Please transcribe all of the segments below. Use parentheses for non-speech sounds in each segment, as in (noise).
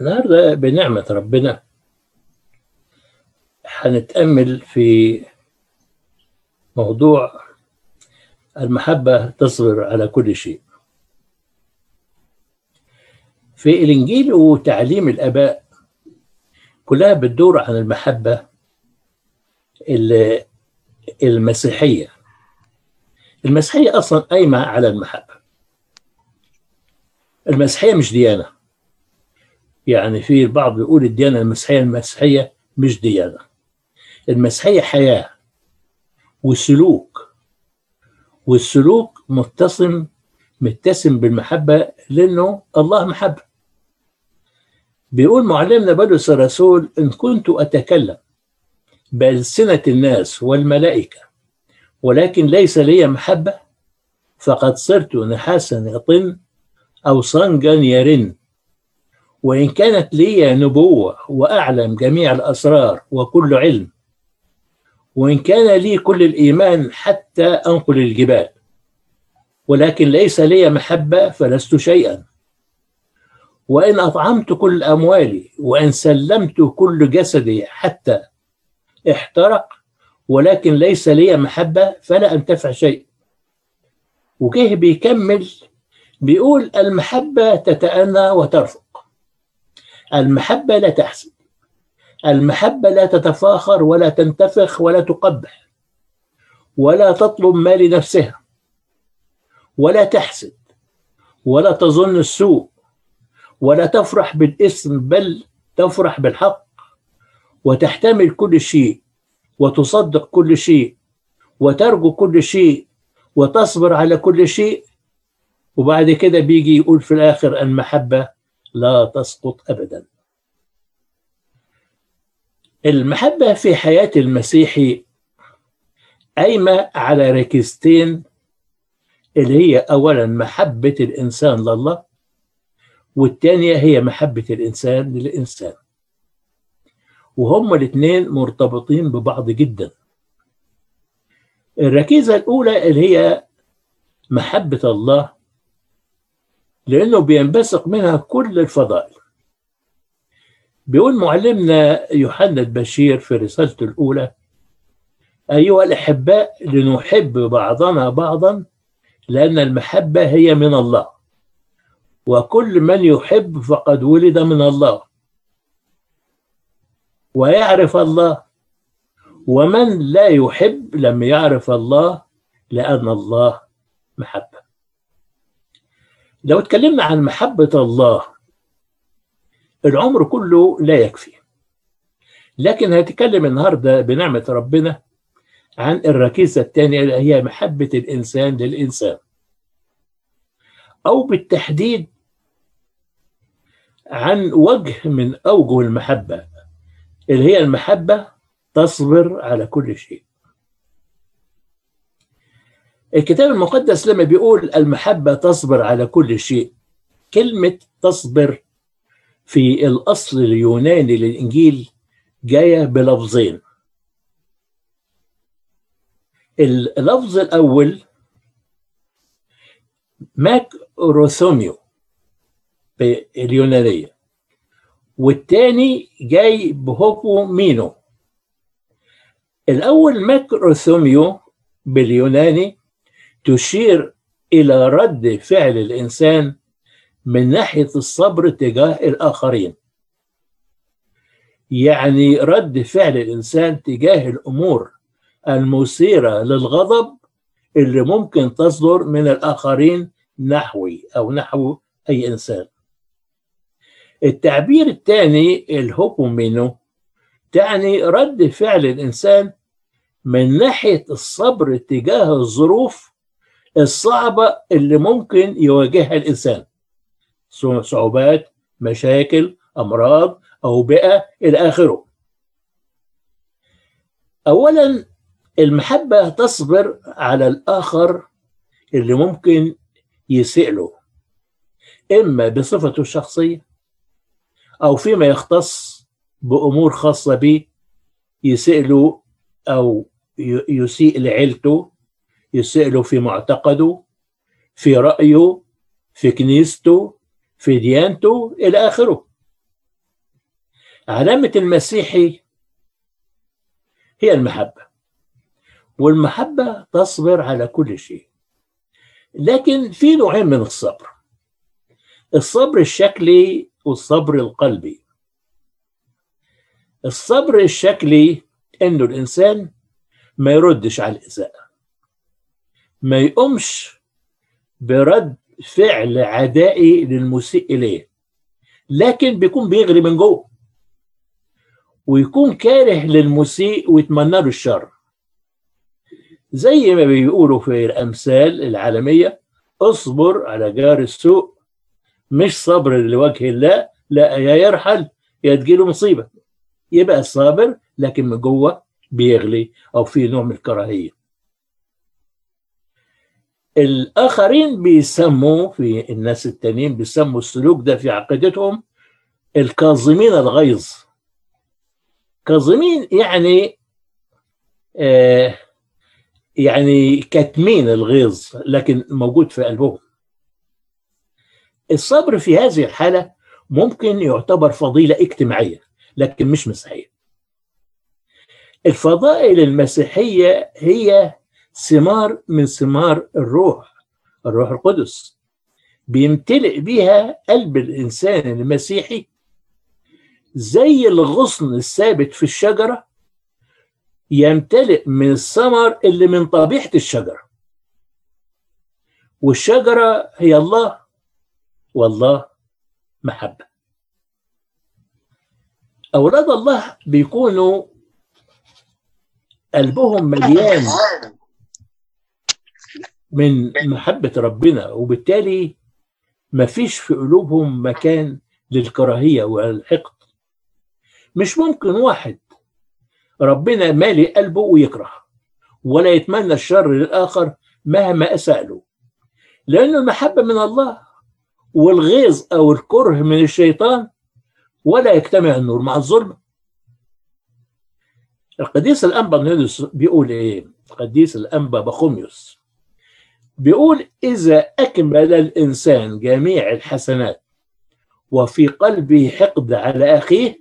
النهارده بنعمة ربنا. هنتأمل في موضوع المحبة تصبر على كل شيء. في الإنجيل وتعليم الآباء كلها بتدور عن المحبة ال- المسيحية. المسيحية أصلا قايمة على المحبة. المسيحية مش ديانة. يعني في البعض بيقول الديانة المسيحية المسيحية مش ديانة. المسيحية حياة وسلوك والسلوك متصم متسم بالمحبة لأنه الله محبة بيقول معلمنا بولس الرسول إن كنت أتكلم بألسنة الناس والملائكة ولكن ليس لي محبة فقد صرت نحاسا يطن أو صنجا يرن. وإن كانت لي نبوة وأعلم جميع الأسرار وكل علم وإن كان لي كل الإيمان حتى أنقل الجبال ولكن ليس لي محبة فلست شيئا. وإن أطعمت كل أموالي وإن سلمت كل جسدي حتى احترق ولكن ليس لي محبة فلا أنتفع شيء. وجه بيكمل؟ بيقول المحبة تتأنى وترفق المحبة لا تحسد المحبة لا تتفاخر ولا تنتفخ ولا تقبح ولا تطلب ما لنفسها ولا تحسد ولا تظن السوء ولا تفرح بالاسم بل تفرح بالحق وتحتمل كل شيء وتصدق كل شيء وترجو كل شيء وتصبر على كل شيء. وبعد كده بيجي يقول في الآخر المحبة لا تسقط أبدا. المحبة في حياة المسيحي قايمة على ركيزتين اللي هي أولا محبة الإنسان لله والثانية هي محبة الإنسان للإنسان. وهما الاثنين مرتبطين ببعض جدا. الركيزة الأولى اللي هي محبة الله لأنه بينبثق منها كل الفضائل. بيقول معلمنا يوحنا البشير في رسالته الأولى أيها الأحباء لنحب بعضنا بعضا لأن المحبة هي من الله. وكل من يحب فقد ولد من الله. ويعرف الله. ومن لا يحب لم يعرف الله لأن الله محبة. لو اتكلمنا عن محبة الله العمر كله لا يكفي. لكن هنتكلم النهاردة بنعمة ربنا عن الركيزة الثانية اللي هي محبة الإنسان للإنسان. أو بالتحديد عن وجه من أوجه المحبة اللي هي المحبة تصبر على كل شيء. الكتاب المقدس لما بيقول المحبة تصبر على كل شيء كلمة تصبر في الأصل اليوناني للإنجيل جاية بلفظين. اللفظ الأول μακροθυμέω باليونانية والتاني جاي ب ὑπομένω الأول μακροθυμέω باليوناني تشير إلى رد فعل الإنسان من ناحية الصبر تجاه الآخرين. يعني رد فعل الإنسان تجاه الأمور المثيرة للغضب اللي ممكن تصدر من الآخرين نحوي أو نحو أي إنسان. التعبير الثاني الهوبومينو تعني رد فعل الإنسان من ناحية الصبر تجاه الظروف الصعبة اللي ممكن يواجهها الإنسان. صعوبات مشاكل أمراض أوبئة إلى آخره. أولا المحبة تصبر على الآخر اللي ممكن يسيء له إما بصفته الشخصية أو فيما يختص بأمور خاصة به يسيء له أو يسيء لعيلته يسيء له في معتقده في رأيه في كنيسته في ديانته إلى آخره. علامة المسيحي هي المحبة والمحبة تصبر على كل شيء. لكن في نوعين من الصبر الصبر الشكلي والصبر القلبي. الصبر الشكلي إنه الإنسان ما يردش على الاساءه ما يقومش برد فعل عدائي للمسيء إليه لكن بيكون بيغلي من جوه ويكون كاره للمسيء ويتمنى له الشر. زي ما بيقولوا في الأمثال العالمية اصبر على جار السوء مش صبر لوجه الله لا يا يرحل يا تجيله مصيبة. يبقى صابر لكن من جوه بيغلي أو في نوع من الكراهية. الآخرين بيسموا في الناس التانيين بيسموا السلوك ده في عقيدتهم الكاظمين الغيظ. كاظمين يعني آه يعني كاتمين الغيظ لكن موجود في قلبهم. الصبر في هذه الحالة ممكن يعتبر فضيلة اجتماعية لكن مش مسيحية. الفضائل المسيحية هي ثمار من ثمار الروح الروح القدس. بيمتلئ بيها قلب الإنسان المسيحي زي الغصن الثابت في الشجرة يمتلئ من الثمر اللي من طبيعة الشجرة. والشجرة هي الله والله محبة. أولاد الله بيكونوا قلبهم مليان. (laughs) من محبة ربنا. وبالتالي ما فيش في قلوبهم مكان للكراهية والحقد مش ممكن واحد ربنا مالي قلبه ويكره ولا يتمنى الشر للآخر مهما أساء له لأن المحبة من الله والغيظ أو الكره من الشيطان ولا يجتمع النور مع الظلم. القديس الأنبا بيقول إيه؟ القديس الأنبا بخوميوس بيقول إذا أكمل الإنسان جميع الحسنات وفي قلبه حقد على أخيه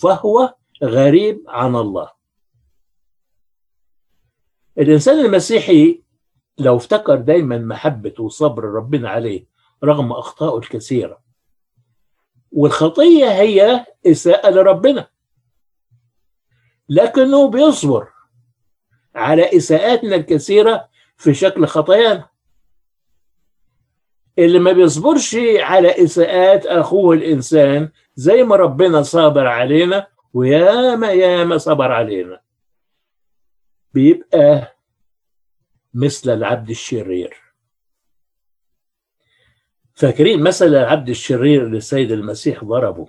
فهو غريب عن الله. الإنسان المسيحي لو افتكر دايما محبة وصبر ربنا عليه رغم أخطائه الكثيرة والخطية هي إساءة لربنا. لكنه بيصبر على إساءاتنا الكثيرة في شكل خطايانا اللي ما بيصبرش على إساءات أخوه الإنسان زي ما ربنا صابر علينا وياما ياما صبر علينا. بيبقى مثل العبد الشرير. فاكرين مثل العبد الشرير اللي السيد المسيح ضربه؟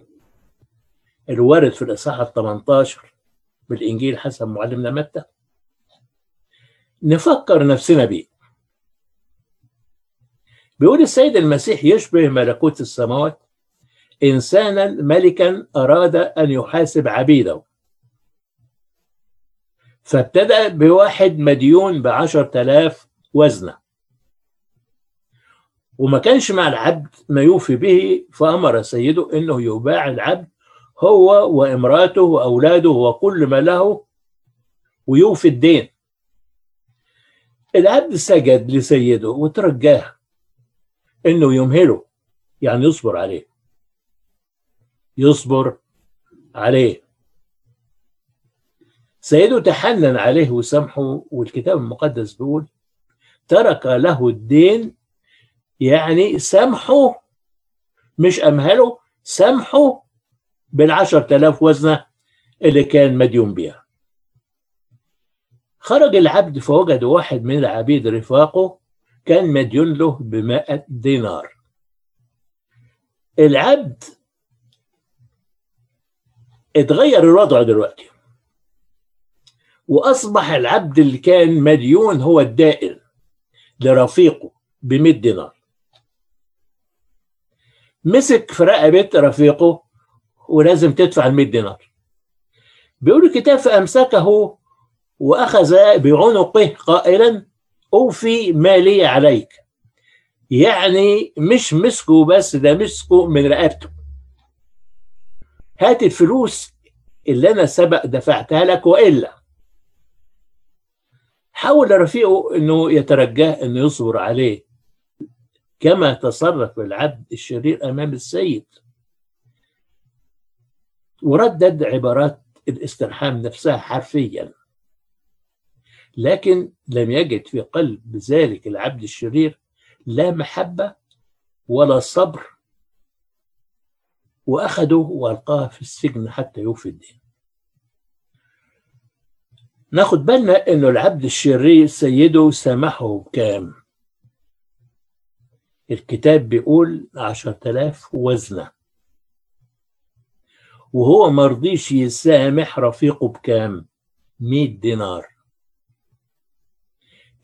الوارد في الإصحاح ال 18 بالإنجيل حسب معلمنا متى؟ نفكر نفسنا بيه. بيقول السيد المسيح يشبه ملكوت السماوات إنسانا ملكا أراد أن يحاسب عبيده. فابتدأ بواحد مديون بعشر تلاف وزنة. وما كانش مع العبد ما يوفي به فأمر سيده أنه يباع العبد هو وامراته وأولاده وكل ما له ويوفي الدين. العبد سجد لسيده وترجاه إنه يمهله يعني يصبر عليه. يصبر عليه. سيده تحنن عليه وسامحه والكتاب المقدس بيقول ترك له الدين يعني سامحه مش أمهله سامحه بالعشر تلاف وزنة اللي كان مديون بيها. خرج العبد فوجد واحد من العبيد رفاقه كان مديون له بمائة دينار. العبد اتغير الوضع دلوقتي وأصبح العبد اللي كان مديون هو الدائن لرفيقه ب 100 دينار. مسك في رقبة رفيقه ولازم تدفع ال 100 دينار. بيقول الكتاب فأمسكه وأخذ بعنقه قائلا أوفي مالي عليك. يعني مش مسكه بس ده مسكه من رقبته. هات الفلوس اللي أنا سبق دفعتها لك وإلا. حاول رفيقه إنه يترجاه إنه يصبر عليه. كما تصرف العبد الشرير أمام السيد. وردد عبارات الاسترحام نفسها حرفيا. لكن لم يجد في قلب ذلك العبد الشرير لا محبة ولا صبر وأخده وألقاه في السجن حتى يوفي الدين. ناخد بالنا إنه العبد الشرير سيده سامحه بكام الكتاب بيقول عشرة آلاف وزنة. وهو مرضيش يسامح رفيقه بكام؟ مئة دينار.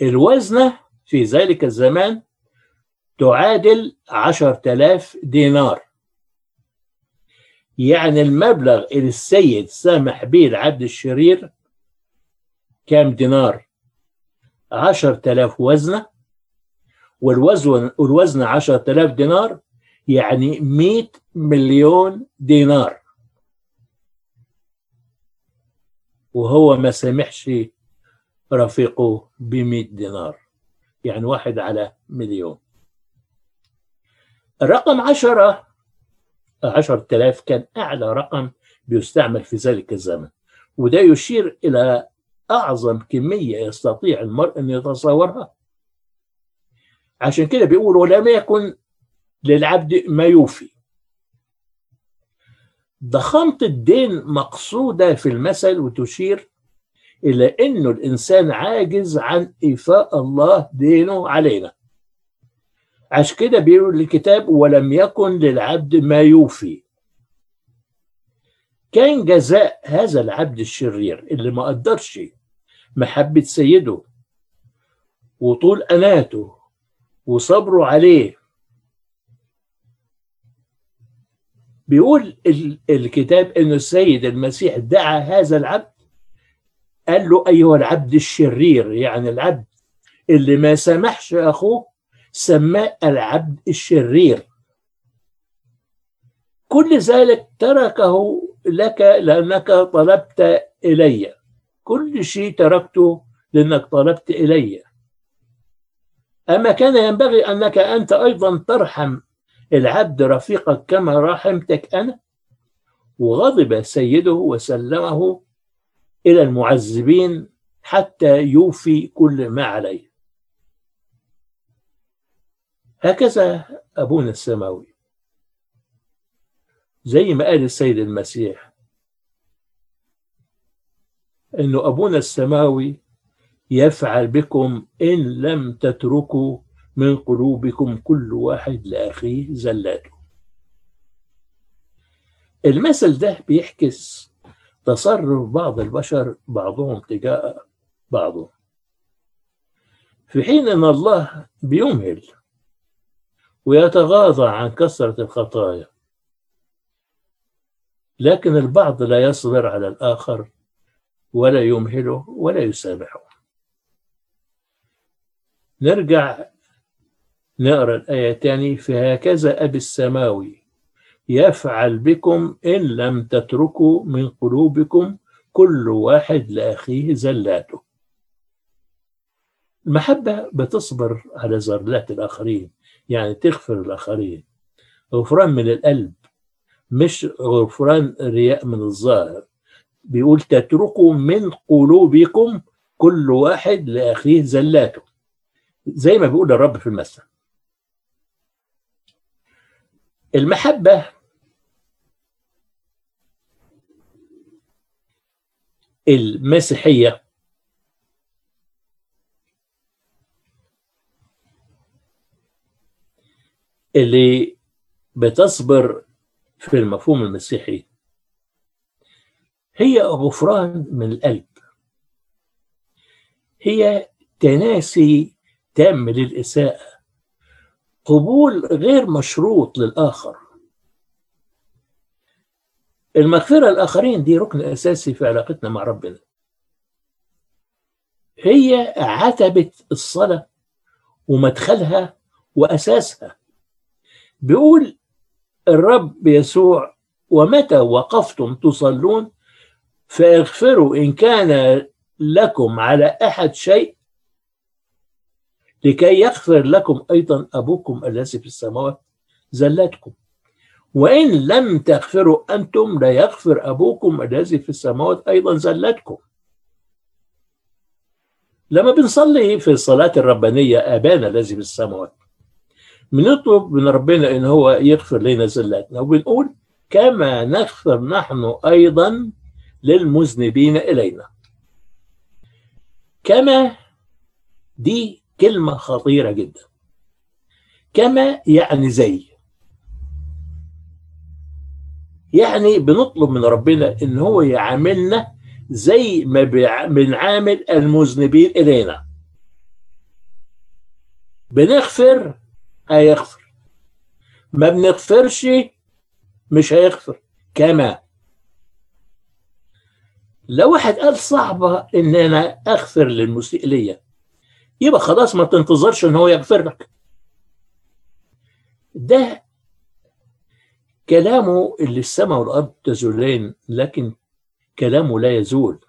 الوزنة في ذلك الزمان تعادل عشرة آلاف دينار. يعني المبلغ اللي السيد سامح به العبد الشرير كام دينار؟ عشرة آلاف وزنة والوزن والوزن عشرة آلاف دينار يعني مئة مليون دينار. وهو ما سامحش رفيقه بمئة دينار يعني واحد على مليون. الرقم عشرة عشرة آلاف كان أعلى رقم بيستعمل في ذلك الزمن وده يشير إلى أعظم كمية يستطيع المرء أن يتصورها. عشان كده بيقول ولم يكن للعبد ما يوفي. ضخامة الدين مقصودة في المثل وتشير إلى أنه الإنسان عاجز عن إيفاء الله دينه علينا. عشان كده بيقول الكتاب ولم يكن للعبد ما يوفي. كان جزاء هذا العبد الشرير اللي ما قدرش محبة سيده وطول أناته وصبره عليه. بيقول الكتاب أن السيد المسيح دعا هذا العبد قال له أيها العبد الشرير يعني العبد اللي ما سامحش أخوه سماه العبد الشرير. كل ذلك تركه لك لأنك طلبت إلي. كل شيء تركته لأنك طلبت إلي. أما كان ينبغي أنك أنت أيضا ترحم العبد رفيقك كما رحمتك أنا. وغضب سيده وسلمه إلى المعذبين حتى يوفي كل ما عليه. هكذا أبونا السماوي. زي ما قال السيد المسيح إنه أبونا السماوي يفعل بكم إن لم تتركوا من قلوبكم كل واحد لأخيه زلاته. المثل ده بيحكس تصرف بعض البشر بعضهم تجاه بعضهم في حين أن الله بيمهل ويتغاضى عن كثرة الخطايا لكن البعض لا يصبر على الآخر ولا يمهله ولا يسامحه. نرجع نقرأ الآية تاني فهكذا أبي السماوي. يفعل بكم إن لم تتركوا من قلوبكم كل واحد لأخيه زلاته. المحبة بتصبر على زلات الآخرين يعني تغفر الآخرين. غفران من القلب مش غفران رياء من الظاهر. بيقول تتركوا من قلوبكم كل واحد لأخيه زلاته. زي ما بيقول الرب في المثل المحبة. المسيحية. اللي بتصبر في المفهوم المسيحي. هي غفران من القلب هي تناسي تام للإساءة. قبول غير مشروط للآخر. المغفرة الآخرين دي ركن أساسي في علاقتنا مع ربنا. هي عتبة الصلاة ومدخلها وأساسها. بيقول الرب يسوع ومتى وقفتم تصلون؟ فاغفروا إن كان لكم على أحد شيء لكي يغفر لكم أيضا أبوكم الذي في السماوات زلاتكم. وإن لم تغفروا أنتم لا يغفر أبوكم الذي في السماوات أيضا زلاتكم. لما بنصلي في الصلاة الربانية أبانا الذي في السماوات بنطلب من ربنا إن هو يغفر لنا زلاتنا وبنقول كما نغفر نحن أيضا للمذنبين إلينا. كما دي كلمة خطيرة جدا. كما يعني زي. يعني بنطلب من ربنا إن هو يعاملنا زي ما بنعامل المذنبين إلينا. بنغفر هيغفر. ما بنغفرش مش هيغفر. كما. لو واحد قال صعبة إن أنا أغفر للمسيء ليا يبقى خلاص ما تنتظرش إن هو يغفر لك. ده كلامه اللي السماء والأرض تزولين لكن كلامه لا يزول.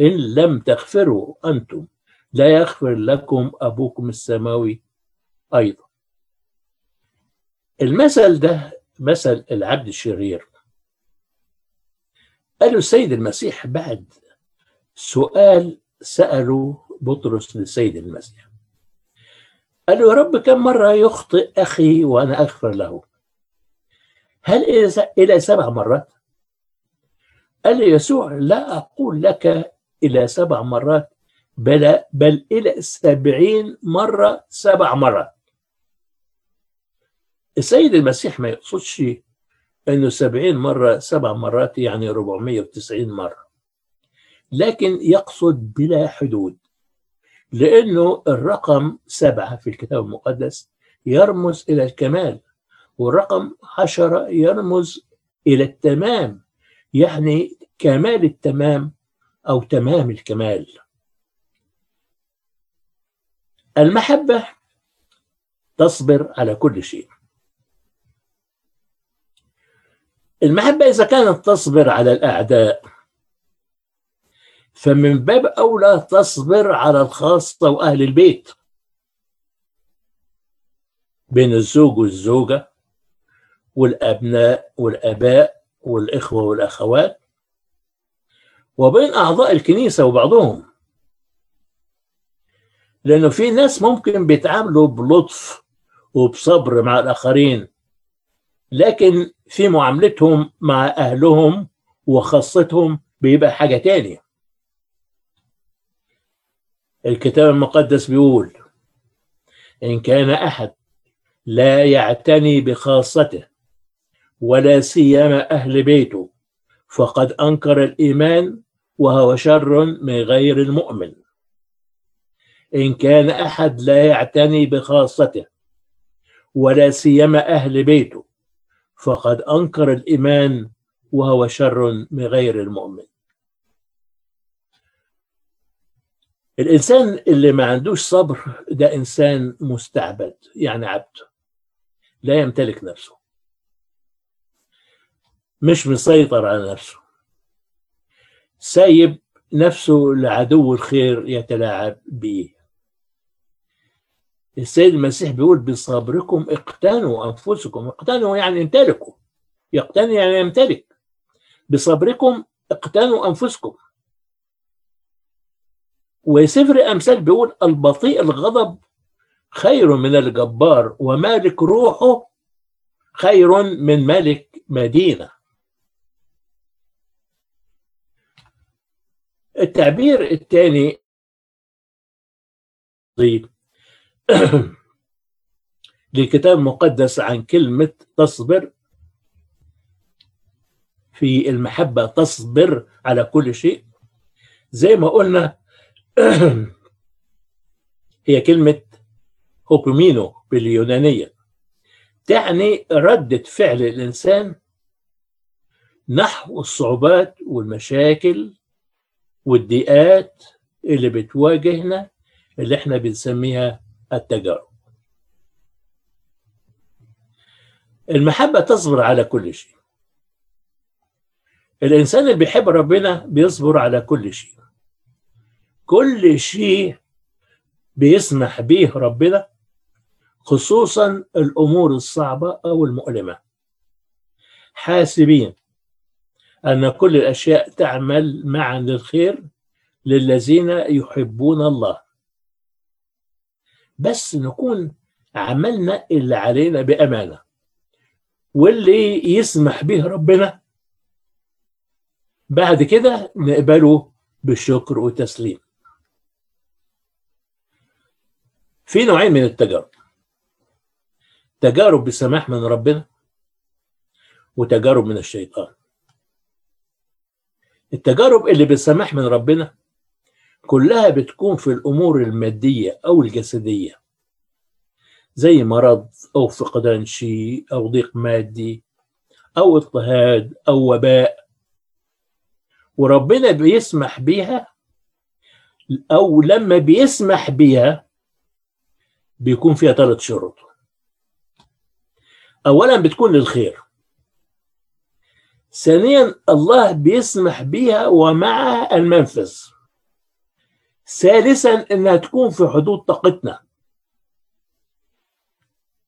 إن لم تغفروا أنتم لا يغفر لكم أبوكم السماوي أيضا. المثل ده مثل العبد الشرير. قالوا السيد المسيح بعد سؤال سأله بطرس للسيد المسيح. قال له يا رب كم مرة يخطئ أخي وأنا أغفر له؟ هل إلى سبع مرات؟ قال يسوع لا أقول لك إلى سبع مرات بل, بل إلى سبعين مرة سبع مرات. السيد المسيح ما يقصدش أنه سبعين مرة سبع مرات يعني 490 مرة لكن يقصد بلا حدود. لأنه الرقم سبعة في الكتاب المقدس يرمز إلى الكمال والرقم عشرة يرمز إلى التمام يعني كمال التمام أو تمام الكمال. المحبة تصبر على كل شيء. المحبة إذا كانت تصبر على الأعداء فمن باب أولى تصبر على الخاصة وأهل البيت. بين الزوج والزوجة والأبناء والآباء والإخوة والأخوات وبين أعضاء الكنيسة وبعضهم. لأنه في ناس ممكن بيتعاملوا بلطف وبصبر مع الآخرين لكن في معاملتهم مع أهلهم وخاصتهم بيبقى حاجة تانية. الكتاب المقدس بيقول إن كان أحد لا يعتني بخاصته ولا سيما أهل بيته فقد أنكر الإيمان وهو شر من غير المؤمن. إن كان أحد لا يعتني بخاصته ولا سيما أهل بيته فقد أنكر الإيمان وهو شر من غير المؤمن. الإنسان اللي ما عندوش صبر ده إنسان مستعبد يعني عبد. لا يمتلك نفسه. مش مسيطر على نفسه. سايب نفسه لعدو الخير يتلاعب به. السيد المسيح بيقول بصبركم اقتنوا أنفسكم. اقتنوا يعني امتلكوا. يقتني يعني يمتلك بصبركم اقتنوا أنفسكم. وسفر أمثال بيقول البطيء الغضب خير من الجبار ومالك روحه خير من ملك مدينة. التعبير الثاني (coughs) للكتاب المقدس عن كلمة تصبر. في المحبة تصبر على كل شيء. زي ما قلنا (coughs) هي كلمة هوبومينو باليونانية. تعني ردة فعل الإنسان نحو الصعوبات والمشاكل والضيقات اللي بتواجهنا اللي إحنا بنسميها التجارب. المحبة تصبر على كل شيء. الإنسان اللي بيحب ربنا بيصبر على كل شيء. كل شيء بيسمح به ربنا خصوصا الأمور الصعبة أو المؤلمة. حاسبين أن كل الأشياء تعمل معا للخير للذين يحبون الله. بس نكون عملنا اللي علينا بأمانة واللي يسمح به ربنا. بعد كده نقبله بالشكر والتسليم في نوعين من التجارب. تجارب بسماح من ربنا وتجارب من الشيطان. التجارب اللي بالسماح من ربنا كلها بتكون في الأمور المادية أو الجسدية زي مرض أو فقدان شيء أو ضيق مادي أو اضطهاد أو وباء. وربنا بيسمح بيها أو لما بيسمح بيها بيكون فيها ثلاث شروط. اولا بتكون للخير. ثانيا الله بيسمح بيها ومعها المنفذ. ثالثا إنها تكون في حدود طاقتنا.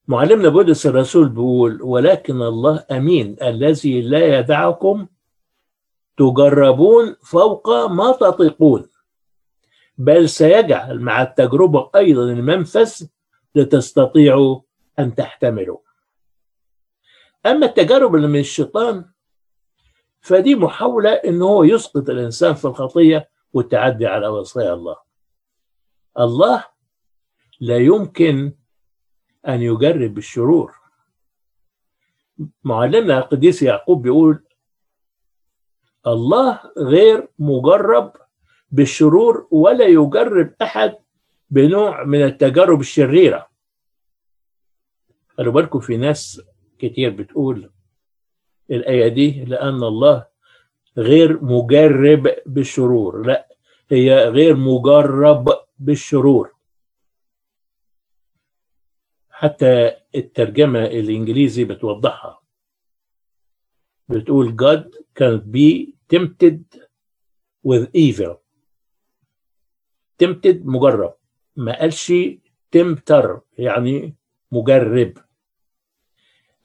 معلمنا بولس الرسول بيقول ولكن الله أمين الذي لا يدعكم تجربون فوق ما تطيقون بل سيجعل مع التجربة أيضا المنفذ لتستطيعوا أن تحتملوا أما التجارب اللي من الشيطان فدي محاولة إن هو يسقط الإنسان في الخطية والتعدي على وصايا الله. الله لا يمكن أن يجرب بالشرور معلمنا القديس يعقوب بيقول الله غير مجرب بالشرور ولا يجرب أحد بنوع من التجارب الشريرة. خلوا بالكم في ناس كتير بتقول الآية دي لأن الله غير مجرب بالشرور لا هي غير مجرب بالشرور. حتى الترجمة الإنجليزي بتوضحها. بتقول God can be tempted with evil. Tempted مجرب. ما قالش tempter يعني مجرب.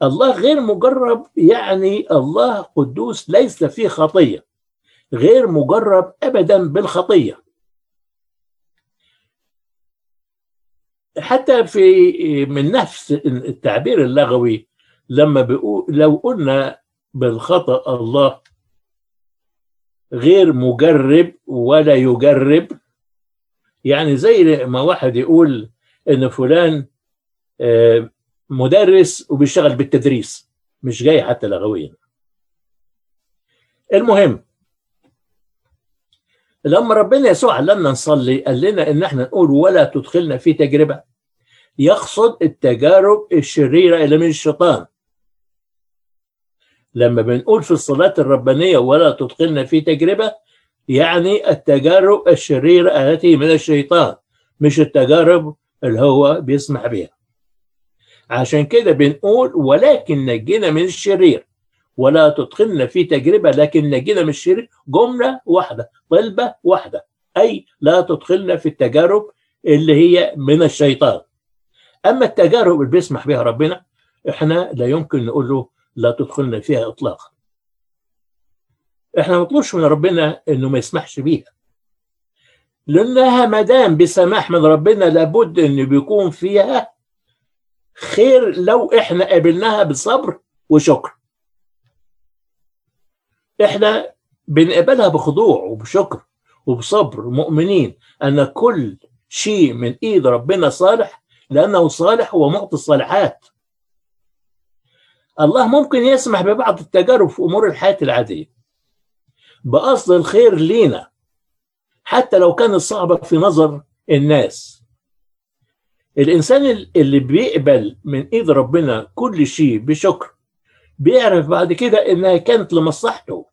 الله غير مجرب يعني الله قدوس ليس فيه خطية. غير مجرب أبدا بالخطية. حتى في من نفس التعبير اللغوي لما بيقول لو قلنا بالخطأ الله غير مجرب ولا يجرب يعني زي ما واحد يقول إن فلان مدرس وبيشتغل بالتدريس مش جاي حتى لغويا. المهم لما ربنا يسوع علمنا نصلي قال لنا إن إحنا نقول ولا تدخلنا في تجربة. يقصد التجارب الشريرة اللي من الشيطان. لما بنقول في الصلاة الربانية ولا تدخلنا في تجربة يعني التجارب الشريره التي من الشيطان مش التجارب اللي هو بيسمح بها عشان كده بنقول ولكن نجينا من الشرير. ولا تدخلنا في تجربة لكن نجينا من الشرير. جملة واحدة طلبة واحدة. أي لا تدخلنا في التجارب اللي هي من الشيطان. أما التجارب اللي بيسمح بها ربنا إحنا لا يمكن نقول له لا تدخلنا فيها إطلاقا. إحنا ما نطلبش من ربنا إنه ما يسمحش بيها. لأنها ما دام بسماح من ربنا لابد إنه بيكون فيها خير لو إحنا قابلناها بصبر وشكر. إحنا بنقبلها بخضوع وبشكر وبصبر مؤمنين أن كل شيء من إيد ربنا صالح لأنه صالح ومعطي الصالحات. الله ممكن يسمح ببعض التجارب في أمور الحياة العادية. بأصل الخير لينا حتى لو كانت صعبه في نظر الناس. الإنسان اللي بيقبل من إيد ربنا كل شيء بشكر بيعرف بعد كده إنها كانت لمصلحته.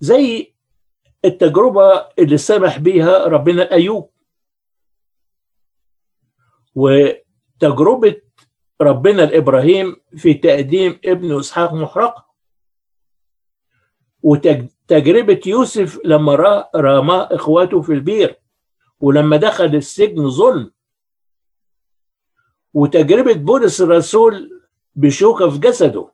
زي التجربة اللي سمح بيها ربنا أيوب. وتجربة ربنا لإبراهيم في تقديم ابن إسحاق محرقة وتجربة يوسف لما رمى إخواته في البير ولما دخل السجن ظلم. وتجربة بولس الرسول بشوكة في جسده.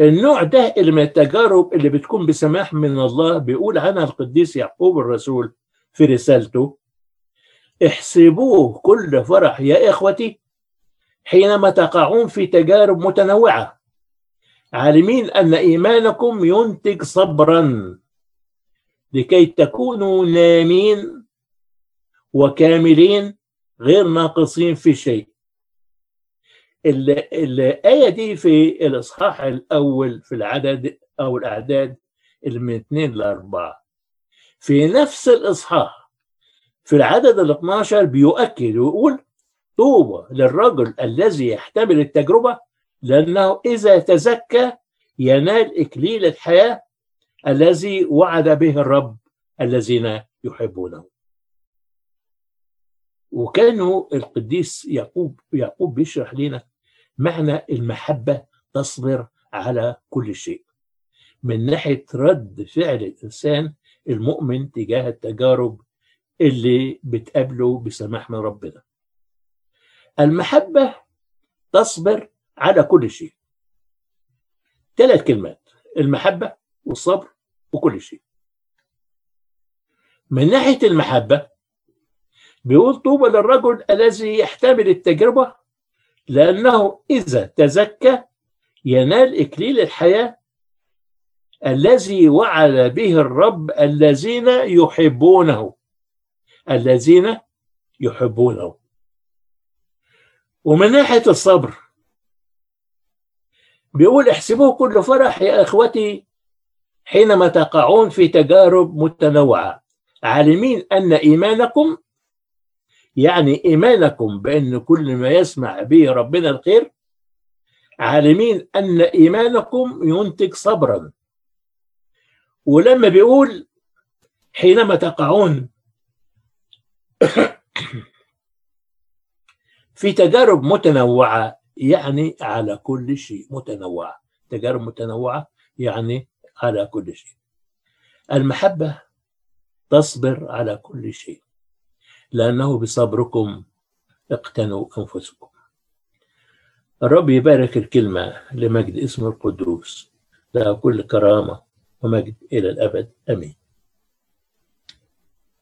النوع ده اللي من التجارب اللي بتكون بسماح من الله بيقول عنها القديس يعقوب الرسول في رسالته احسبوه كل فرح يا إخوتي حينما تقعون في تجارب متنوعة عالمين أن إيمانكم ينتج صبرا لكي تكونوا نامين وكاملين غير ناقصين في شيء. الآية دي في الإصحاح الأول في العدد أو الأعداد اللي من اثنين لأربعة في نفس الإصحاح في العدد ال 12 بيؤكد ويقول طوبى للرجل الذي يحتمل التجربة لأنه إذا تزكى ينال إكليل الحياة الذي وعد به الرب الذين يحبونه. وكانوا القديس يعقوب يعقوب بيشرح لنا معنى المحبة تصبر على كل شيء. من ناحية رد فعل الإنسان المؤمن تجاه التجارب اللي بتقابله بسماح من ربنا. المحبة تصبر على كل شيء. ثلاث كلمات المحبة والصبر وكل شيء. من ناحية المحبة بيقول طوبى للرجل الذي يحتمل التجربة لأنه إذا تزكى ينال إكليل الحياة الذي وعد به الرب الذين يحبونه. الذين يحبونه. ومن ناحية الصبر بيقول احسبوه كل فرح يا إخوتي حينما تقعون في تجارب متنوعة. عالمين أن إيمانكم يعني إيمانكم بأن كل ما يسمع به ربنا الخير عالمين أن إيمانكم ينتج صبرا. ولما بيقول حينما تقعون (coughs) في تجارب متنوعة يعني على كل شيء متنوعة. تجارب متنوعة يعني على كل شيء. المحبة تصبر على كل شيء لأنه بصبركم اقتنوا أنفسكم. الرب يبارك الكلمة لمجد اسم القدوس. له كل كرامة ومجد إلى الأبد. أمين.